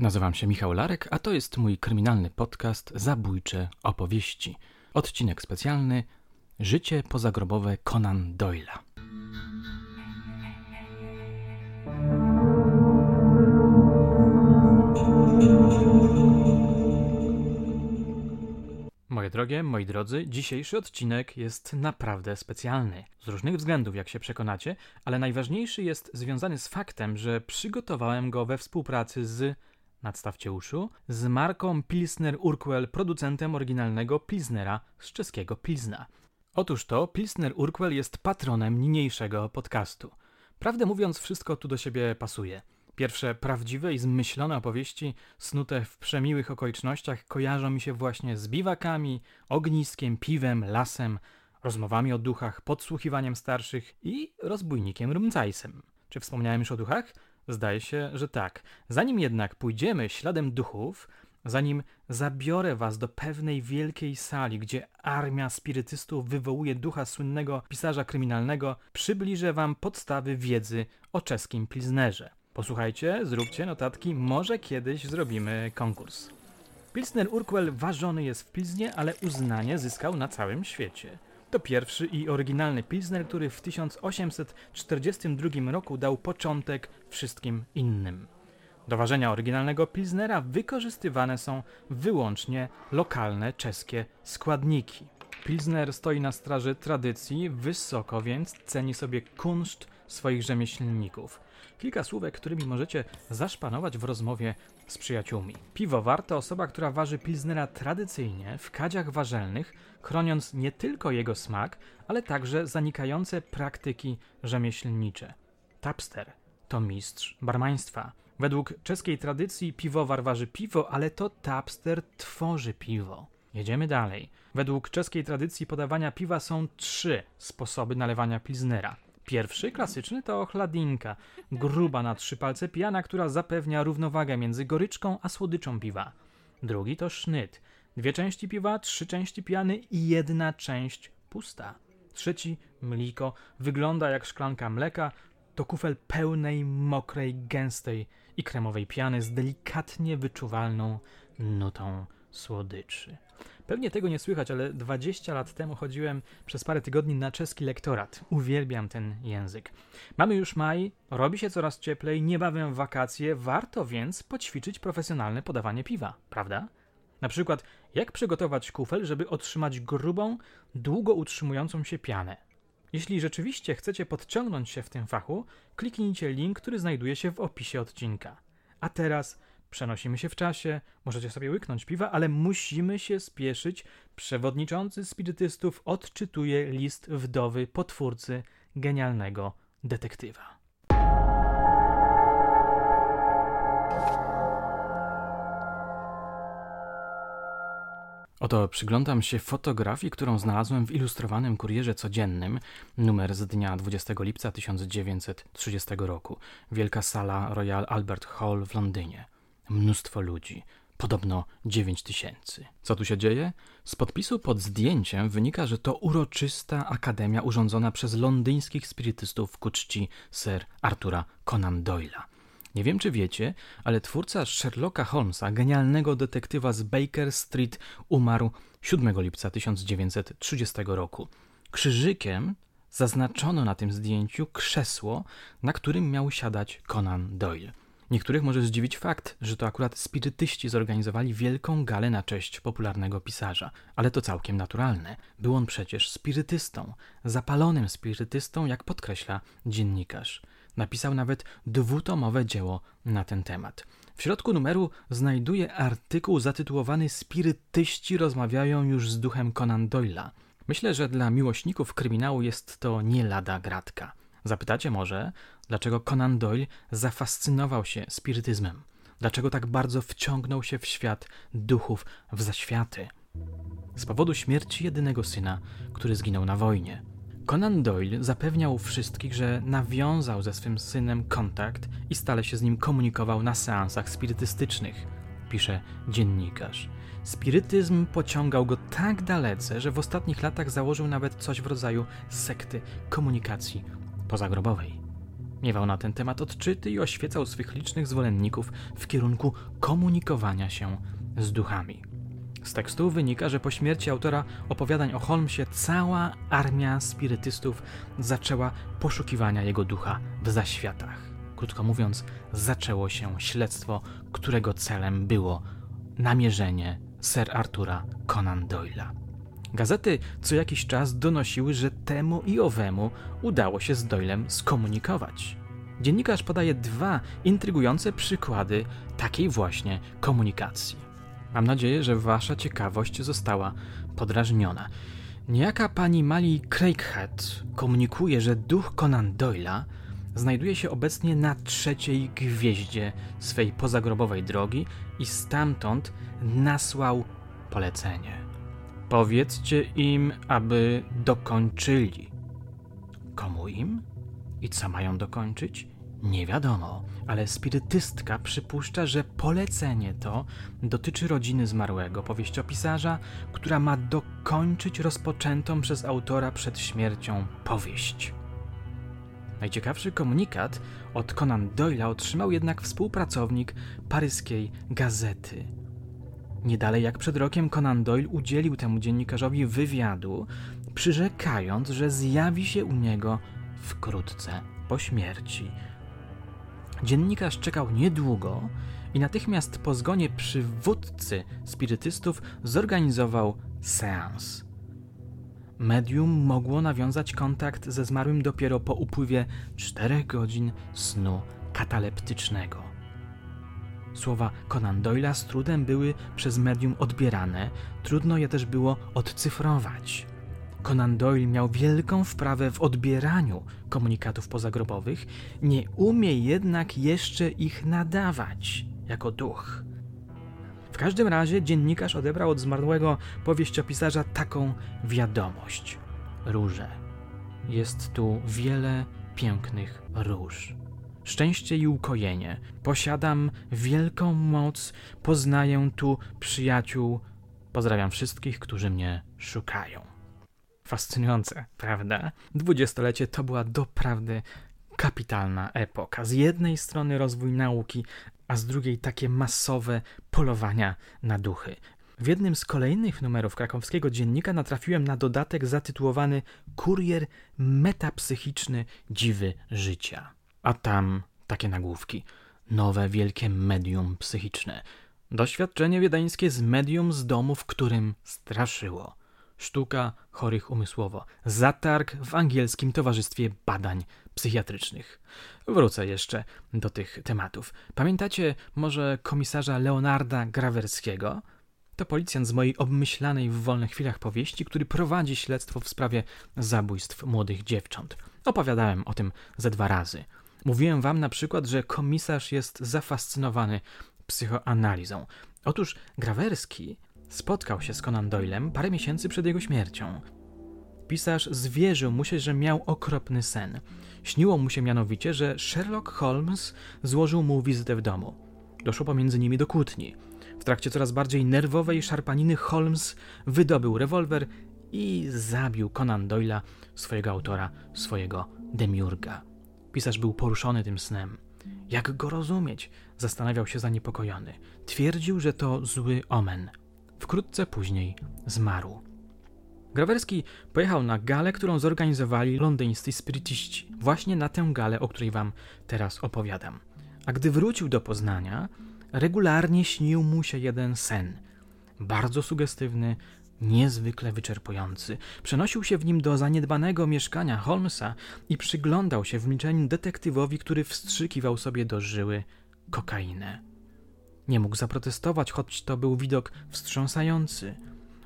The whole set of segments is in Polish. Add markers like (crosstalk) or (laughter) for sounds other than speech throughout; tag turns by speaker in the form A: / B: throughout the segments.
A: Nazywam się Michał Larek, a to jest mój kryminalny podcast Zabójcze opowieści. Odcinek specjalny Życie pozagrobowe Conan Doyle'a. Moje drogie, moi drodzy, dzisiejszy odcinek jest naprawdę specjalny. Z różnych względów, jak się przekonacie, ale najważniejszy jest związany z faktem, że przygotowałem go we współpracy z nadstawcie uszu, z marką Pilsner Urquell, producentem oryginalnego Pilsnera z czeskiego Pilsna. Otóż to Pilsner Urquell jest patronem niniejszego podcastu. Prawdę mówiąc, wszystko tu do siebie pasuje. Pierwsze prawdziwe i zmyślone opowieści, snute w przemiłych okolicznościach, kojarzą mi się właśnie z biwakami, ogniskiem, piwem, lasem, rozmowami o duchach, podsłuchiwaniem starszych i rozbójnikiem Rumcajsem. Czy wspomniałem już o duchach? Zdaje się, że tak. Zanim jednak pójdziemy śladem duchów, zanim zabiorę was do pewnej wielkiej sali, gdzie armia spirytystów wywołuje ducha słynnego pisarza kryminalnego, przybliżę wam podstawy wiedzy o czeskim Pilsnerze. Posłuchajcie, zróbcie notatki, może kiedyś zrobimy konkurs. Pilsner Urquell ważony jest w Pilsnie, ale uznanie zyskał na całym świecie. To pierwszy i oryginalny Pilsner, który w 1842 roku dał początek wszystkim innym. Do ważenia oryginalnego Pilsnera wykorzystywane są wyłącznie lokalne czeskie składniki. Pilsner stoi na straży tradycji, wysoko więc ceni sobie kunszt swoich rzemieślników. Kilka słówek, którymi możecie zaszpanować w rozmowie z przyjaciółmi. Piwowar to osoba, która waży pilznera tradycyjnie w kadziach warzelnych, chroniąc nie tylko jego smak, ale także zanikające praktyki rzemieślnicze. Tapster to mistrz barmaństwa. Według czeskiej tradycji piwowar waży piwo, ale to tapster tworzy piwo. Jedziemy dalej. Według czeskiej tradycji podawania piwa są trzy sposoby nalewania pilznera. Pierwszy, klasyczny, to chladinka, gruba na trzy palce pijana, która zapewnia równowagę między goryczką a słodyczą piwa. Drugi to sznyt, dwie części piwa, trzy części pijany i jedna część pusta. Trzeci, mliko, wygląda jak szklanka mleka, to kufel pełnej, mokrej, gęstej i kremowej piany z delikatnie wyczuwalną nutą słodyczy. Pewnie tego nie słychać, ale 20 lat temu chodziłem przez parę tygodni na czeski lektorat. Uwielbiam ten język. Mamy już maj, robi się coraz cieplej, niebawem wakacje, warto więc poćwiczyć profesjonalne podawanie piwa, prawda? Na przykład, jak przygotować kufel, żeby otrzymać grubą, długo utrzymującą się pianę. Jeśli rzeczywiście chcecie podciągnąć się w tym fachu, kliknijcie link, który znajduje się w opisie odcinka. A teraz Przenosimy się w czasie, możecie sobie łyknąć piwa, ale musimy się spieszyć. Przewodniczący spirytystów odczytuje list wdowy potwórcy genialnego detektywa. Oto przyglądam się fotografii, którą znalazłem w ilustrowanym kurierze codziennym, numer z dnia 20 lipca 1930 roku. Wielka sala Royal Albert Hall w Londynie mnóstwo ludzi. Podobno 9 tysięcy. Co tu się dzieje? Z podpisu pod zdjęciem wynika, że to uroczysta akademia urządzona przez londyńskich spirytystów ku czci Sir Artura Conan Doyle'a. Nie wiem, czy wiecie, ale twórca Sherlocka Holmesa, genialnego detektywa z Baker Street, umarł 7 lipca 1930 roku. Krzyżykiem zaznaczono na tym zdjęciu krzesło, na którym miał siadać Conan Doyle. Niektórych może zdziwić fakt, że to akurat spirytyści zorganizowali wielką galę na cześć popularnego pisarza, ale to całkiem naturalne. Był on przecież spirytystą, zapalonym spirytystą, jak podkreśla dziennikarz. Napisał nawet dwutomowe dzieło na ten temat. W środku numeru znajduje artykuł zatytułowany Spirytyści rozmawiają już z duchem Conan Doyle'a. Myślę, że dla miłośników kryminału jest to nie lada gratka. Zapytacie może, dlaczego Conan Doyle zafascynował się spirytyzmem? Dlaczego tak bardzo wciągnął się w świat duchów, w zaświaty? Z powodu śmierci jedynego syna, który zginął na wojnie. Conan Doyle zapewniał wszystkich, że nawiązał ze swym synem kontakt i stale się z nim komunikował na seansach spirytystycznych, pisze dziennikarz. Spirytyzm pociągał go tak dalece, że w ostatnich latach założył nawet coś w rodzaju sekty komunikacji pozagrobowej. Miewał na ten temat odczyty i oświecał swych licznych zwolenników w kierunku komunikowania się z duchami. Z tekstu wynika, że po śmierci autora opowiadań o Holmesie cała armia spirytystów zaczęła poszukiwania jego ducha w zaświatach. Krótko mówiąc, zaczęło się śledztwo, którego celem było namierzenie Sir Artura Conan Doyle'a. Gazety co jakiś czas donosiły, że temu i owemu udało się z Doylem skomunikować. Dziennikarz podaje dwa intrygujące przykłady takiej właśnie komunikacji. Mam nadzieję, że wasza ciekawość została podrażniona. Niejaka pani Mali Craighead komunikuje, że duch Conan Doyle'a znajduje się obecnie na trzeciej gwieździe swej pozagrobowej drogi i stamtąd nasłał polecenie. Powiedzcie im, aby dokończyli. Komu im? I co mają dokończyć? Nie wiadomo, ale spirytystka przypuszcza, że polecenie to dotyczy rodziny zmarłego powieściopisarza, która ma dokończyć rozpoczętą przez autora przed śmiercią powieść. Najciekawszy komunikat od Conan Doyle'a otrzymał jednak współpracownik paryskiej gazety. Nie dalej jak przed rokiem Conan Doyle udzielił temu dziennikarzowi wywiadu, przyrzekając, że zjawi się u niego wkrótce po śmierci. Dziennikarz czekał niedługo i natychmiast po zgonie przywódcy spirytystów zorganizował seans. Medium mogło nawiązać kontakt ze zmarłym dopiero po upływie czterech godzin snu kataleptycznego. Słowa Conan Doyle'a z trudem były przez medium odbierane, trudno je też było odcyfrować. Conan Doyle miał wielką wprawę w odbieraniu komunikatów pozagrobowych, nie umie jednak jeszcze ich nadawać jako duch. W każdym razie dziennikarz odebrał od zmarłego powieściopisarza taką wiadomość: Róże. Jest tu wiele pięknych róż. Szczęście i ukojenie. Posiadam wielką moc, poznaję tu przyjaciół. Pozdrawiam wszystkich, którzy mnie szukają. Fascynujące, prawda? Dwudziestolecie to była doprawdy kapitalna epoka. Z jednej strony rozwój nauki, a z drugiej takie masowe polowania na duchy. W jednym z kolejnych numerów krakowskiego dziennika natrafiłem na dodatek zatytułowany Kurier metapsychiczny dziwy życia. A tam takie nagłówki. Nowe wielkie medium psychiczne. Doświadczenie wiedeńskie z medium z domu, w którym straszyło. Sztuka chorych umysłowo. Zatarg w angielskim Towarzystwie Badań Psychiatrycznych. Wrócę jeszcze do tych tematów. Pamiętacie może komisarza Leonarda Grawerskiego? To policjant z mojej obmyślanej w wolnych chwilach powieści, który prowadzi śledztwo w sprawie zabójstw młodych dziewcząt. Opowiadałem o tym ze dwa razy. Mówiłem wam na przykład, że komisarz jest zafascynowany psychoanalizą. Otóż Grawerski spotkał się z Conan Doylem parę miesięcy przed jego śmiercią. Pisarz zwierzył mu się, że miał okropny sen. Śniło mu się mianowicie, że Sherlock Holmes złożył mu wizytę w domu. Doszło pomiędzy nimi do kłótni. W trakcie coraz bardziej nerwowej szarpaniny Holmes wydobył rewolwer i zabił Conan Doyla, swojego autora, swojego demiurga. Pisarz był poruszony tym snem. Jak go rozumieć? Zastanawiał się zaniepokojony. Twierdził, że to zły omen. Wkrótce później zmarł. Grawerski pojechał na galę, którą zorganizowali londyńscy spirytyści. Właśnie na tę galę, o której wam teraz opowiadam. A gdy wrócił do Poznania, regularnie śnił mu się jeden sen. Bardzo sugestywny, niezwykle wyczerpujący. Przenosił się w nim do zaniedbanego mieszkania Holmesa i przyglądał się w milczeniu detektywowi, który wstrzykiwał sobie do żyły kokainę. Nie mógł zaprotestować, choć to był widok wstrząsający.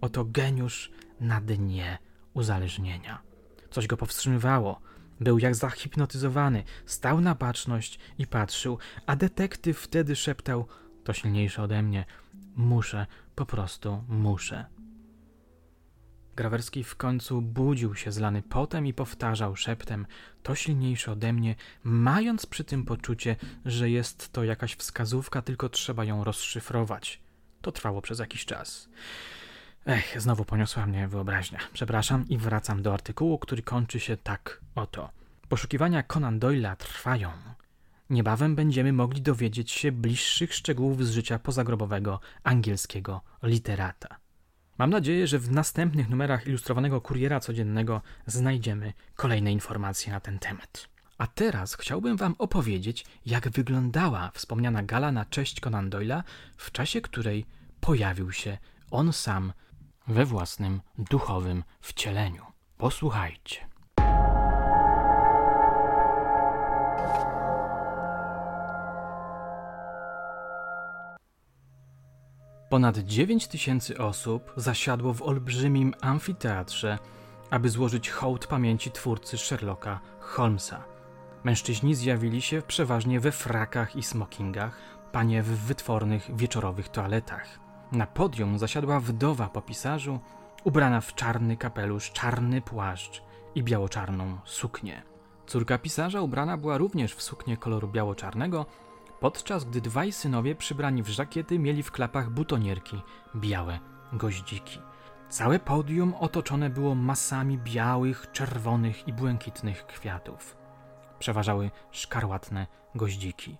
A: Oto geniusz na dnie uzależnienia. Coś go powstrzymywało. Był jak zahipnotyzowany, stał na baczność i patrzył, a detektyw wtedy szeptał: To silniejsze ode mnie. Muszę, po prostu muszę. Grawerski w końcu budził się zlany potem i powtarzał szeptem: To silniejsze ode mnie, mając przy tym poczucie, że jest to jakaś wskazówka, tylko trzeba ją rozszyfrować. To trwało przez jakiś czas. Ech, znowu poniosła mnie wyobraźnia. Przepraszam i wracam do artykułu, który kończy się tak oto. Poszukiwania Conan Doyle'a trwają. Niebawem będziemy mogli dowiedzieć się bliższych szczegółów z życia pozagrobowego angielskiego literata. Mam nadzieję, że w następnych numerach ilustrowanego kuriera codziennego znajdziemy kolejne informacje na ten temat. A teraz chciałbym Wam opowiedzieć, jak wyglądała wspomniana gala na cześć Conan Doyle'a, w czasie której pojawił się on sam we własnym duchowym wcieleniu. Posłuchajcie. Ponad 9 tysięcy osób zasiadło w olbrzymim amfiteatrze, aby złożyć hołd pamięci twórcy Sherlocka Holmesa. Mężczyźni zjawili się przeważnie we frakach i smokingach, panie w wytwornych wieczorowych toaletach. Na podium zasiadła wdowa po pisarzu, ubrana w czarny kapelusz, czarny płaszcz i biało-czarną suknię. Córka pisarza ubrana była również w suknię koloru biało-czarnego, podczas gdy dwaj synowie przybrani w żakiety mieli w klapach butonierki białe goździki. Całe podium otoczone było masami białych, czerwonych i błękitnych kwiatów. Przeważały szkarłatne goździki.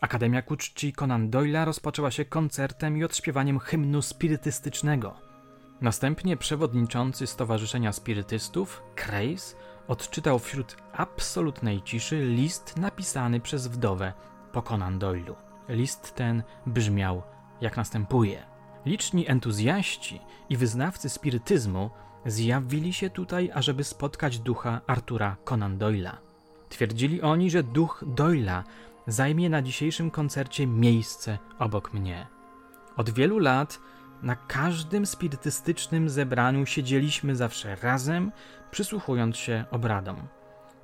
A: Akademia ku czci Conan Doyle'a rozpoczęła się koncertem i odśpiewaniem hymnu spirytystycznego. Następnie przewodniczący Stowarzyszenia Spirytystów, Kreis, odczytał wśród absolutnej ciszy list napisany przez wdowę po Conan Doyle'u. List ten brzmiał jak następuje. Liczni entuzjaści i wyznawcy spirytyzmu zjawili się tutaj, ażeby spotkać ducha Artura Conan Doyle'a. Twierdzili oni, że duch Doyle'a zajmie na dzisiejszym koncercie miejsce obok mnie. Od wielu lat na każdym spirytystycznym zebraniu siedzieliśmy zawsze razem, przysłuchując się obradom.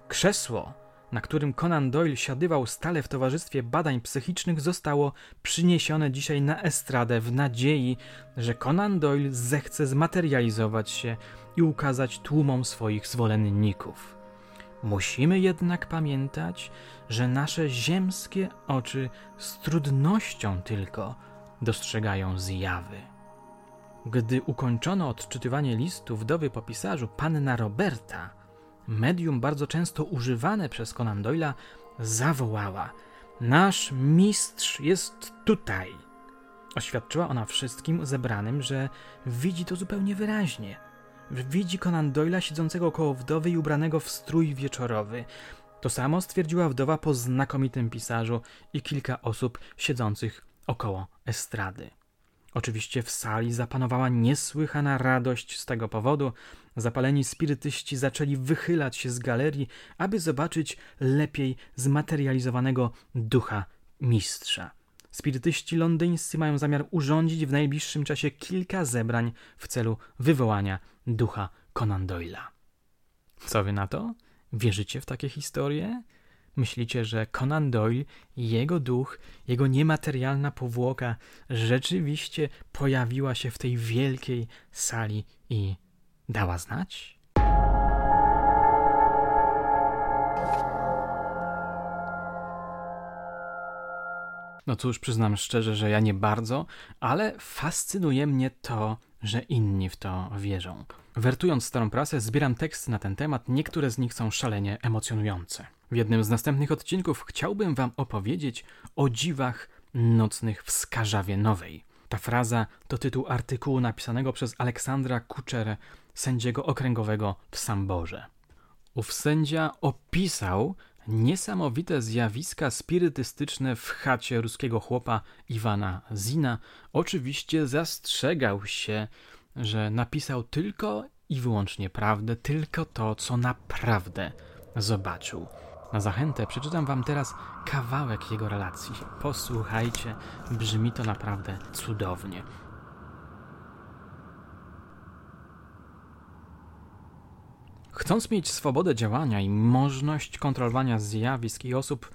A: Krzesło, na którym Conan Doyle siadywał stale w towarzystwie badań psychicznych, zostało przyniesione dzisiaj na estradę w nadziei, że Conan Doyle zechce zmaterializować się i ukazać tłumom swoich zwolenników. Musimy jednak pamiętać, że nasze ziemskie oczy z trudnością tylko dostrzegają zjawy. Gdy ukończono odczytywanie listu wdowy po pisarzu, panna Roberta, medium bardzo często używane przez Conan Doyle'a, zawołała: Nasz mistrz jest tutaj. Oświadczyła ona wszystkim zebranym, że widzi to zupełnie wyraźnie. Widzi Conan Doyle'a siedzącego koło wdowy i ubranego w strój wieczorowy. To samo stwierdziła wdowa po znakomitym pisarzu i kilka osób siedzących około estrady. Oczywiście w sali zapanowała niesłychana radość z tego powodu. Zapaleni spirytyści zaczęli wychylać się z galerii, aby zobaczyć lepiej zmaterializowanego ducha mistrza. Spirytyści londyńscy mają zamiar urządzić w najbliższym czasie kilka zebrań w celu wywołania ducha Conan Doyle'a. Co wy na to? Wierzycie w takie historie? Myślicie, że Conan Doyle, jego duch, jego niematerialna powłoka rzeczywiście pojawiła się w tej wielkiej sali i dała znać? No cóż, przyznam szczerze, że ja nie bardzo, ale fascynuje mnie to, że inni w to wierzą. Wertując starą prasę, zbieram teksty na ten temat, niektóre z nich są szalenie emocjonujące. W jednym z następnych odcinków chciałbym Wam opowiedzieć o dziwach nocnych w Skarżawie Nowej. Ta fraza to tytuł artykułu napisanego przez Aleksandra Kuczerę, sędziego okręgowego w Samborze. Ów sędzia opisał niesamowite zjawiska spirytystyczne w chacie ruskiego chłopa Iwana Zina. Oczywiście zastrzegał się, że napisał tylko i wyłącznie prawdę, tylko to, co naprawdę zobaczył. Na zachętę przeczytam wam teraz kawałek jego relacji. Posłuchajcie, brzmi to naprawdę cudownie. Chcąc mieć swobodę działania i możliwość kontrolowania zjawisk i osób,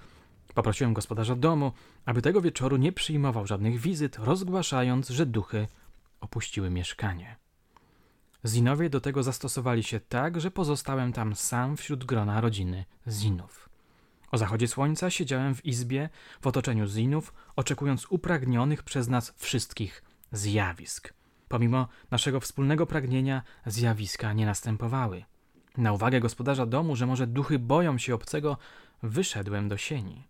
A: poprosiłem gospodarza domu, aby tego wieczoru nie przyjmował żadnych wizyt, rozgłaszając, że duchy opuściły mieszkanie. Zinowie do tego zastosowali się tak, że pozostałem tam sam wśród grona rodziny Zinów. O zachodzie słońca siedziałem w izbie w otoczeniu Zinów, oczekując upragnionych przez nas wszystkich zjawisk. Pomimo naszego wspólnego pragnienia, zjawiska nie następowały. Na uwagę gospodarza domu, że może duchy boją się obcego, wyszedłem do sieni.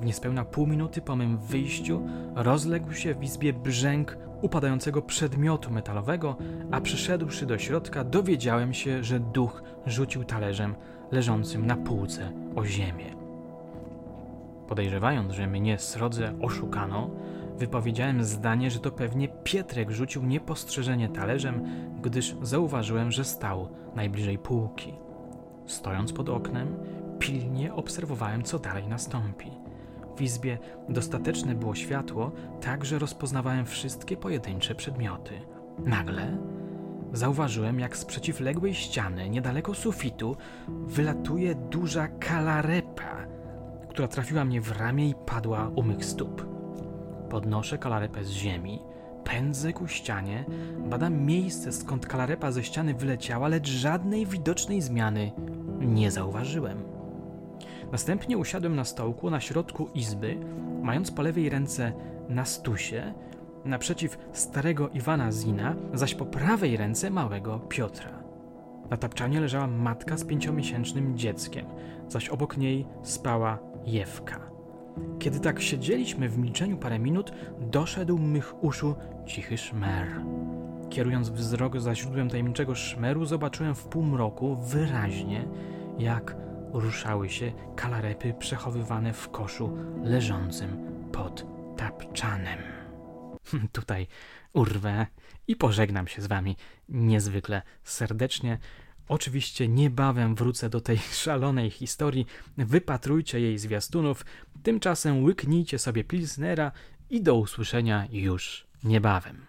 A: W niespełna pół minuty po mym wyjściu rozległ się w izbie brzęk upadającego przedmiotu metalowego, a przyszedłszy do środka dowiedziałem się, że duch rzucił talerzem leżącym na półce o ziemię. Podejrzewając, że mnie srodze oszukano, wypowiedziałem zdanie, że to pewnie Pietrek rzucił niepostrzeżenie talerzem, gdyż zauważyłem, że stał najbliżej półki. Stojąc pod oknem, pilnie obserwowałem, co dalej nastąpi. W izbie dostateczne było światło, tak że rozpoznawałem wszystkie pojedyncze przedmioty. Nagle zauważyłem, jak z przeciwległej ściany, niedaleko sufitu, wylatuje duża kalarepa, która trafiła mnie w ramię i padła u mych stóp. Podnoszę kalarepę z ziemi, pędzę ku ścianie, badam miejsce, skąd kalarepa ze ściany wyleciała, lecz żadnej widocznej zmiany nie zauważyłem. Następnie usiadłem na stołku na środku izby, mając po lewej ręce Nastusie, naprzeciw starego Iwana Zina, zaś po prawej ręce małego Piotra. Na tapczanie leżała matka z pięciomiesięcznym dzieckiem, zaś obok niej spała Jewka. Kiedy tak siedzieliśmy w milczeniu parę minut, doszedł mych uszu cichy szmer. Kierując wzrok za źródłem tajemniczego szmeru, zobaczyłem w półmroku wyraźnie, jak ruszały się kalarepy przechowywane w koszu leżącym pod tapczanem. (laughs) Tutaj urwę i pożegnam się z wami niezwykle serdecznie. Oczywiście niebawem wrócę do tej (laughs) szalonej historii. Wypatrujcie jej zwiastunów. Tymczasem łyknijcie sobie pilsnera i do usłyszenia już niebawem.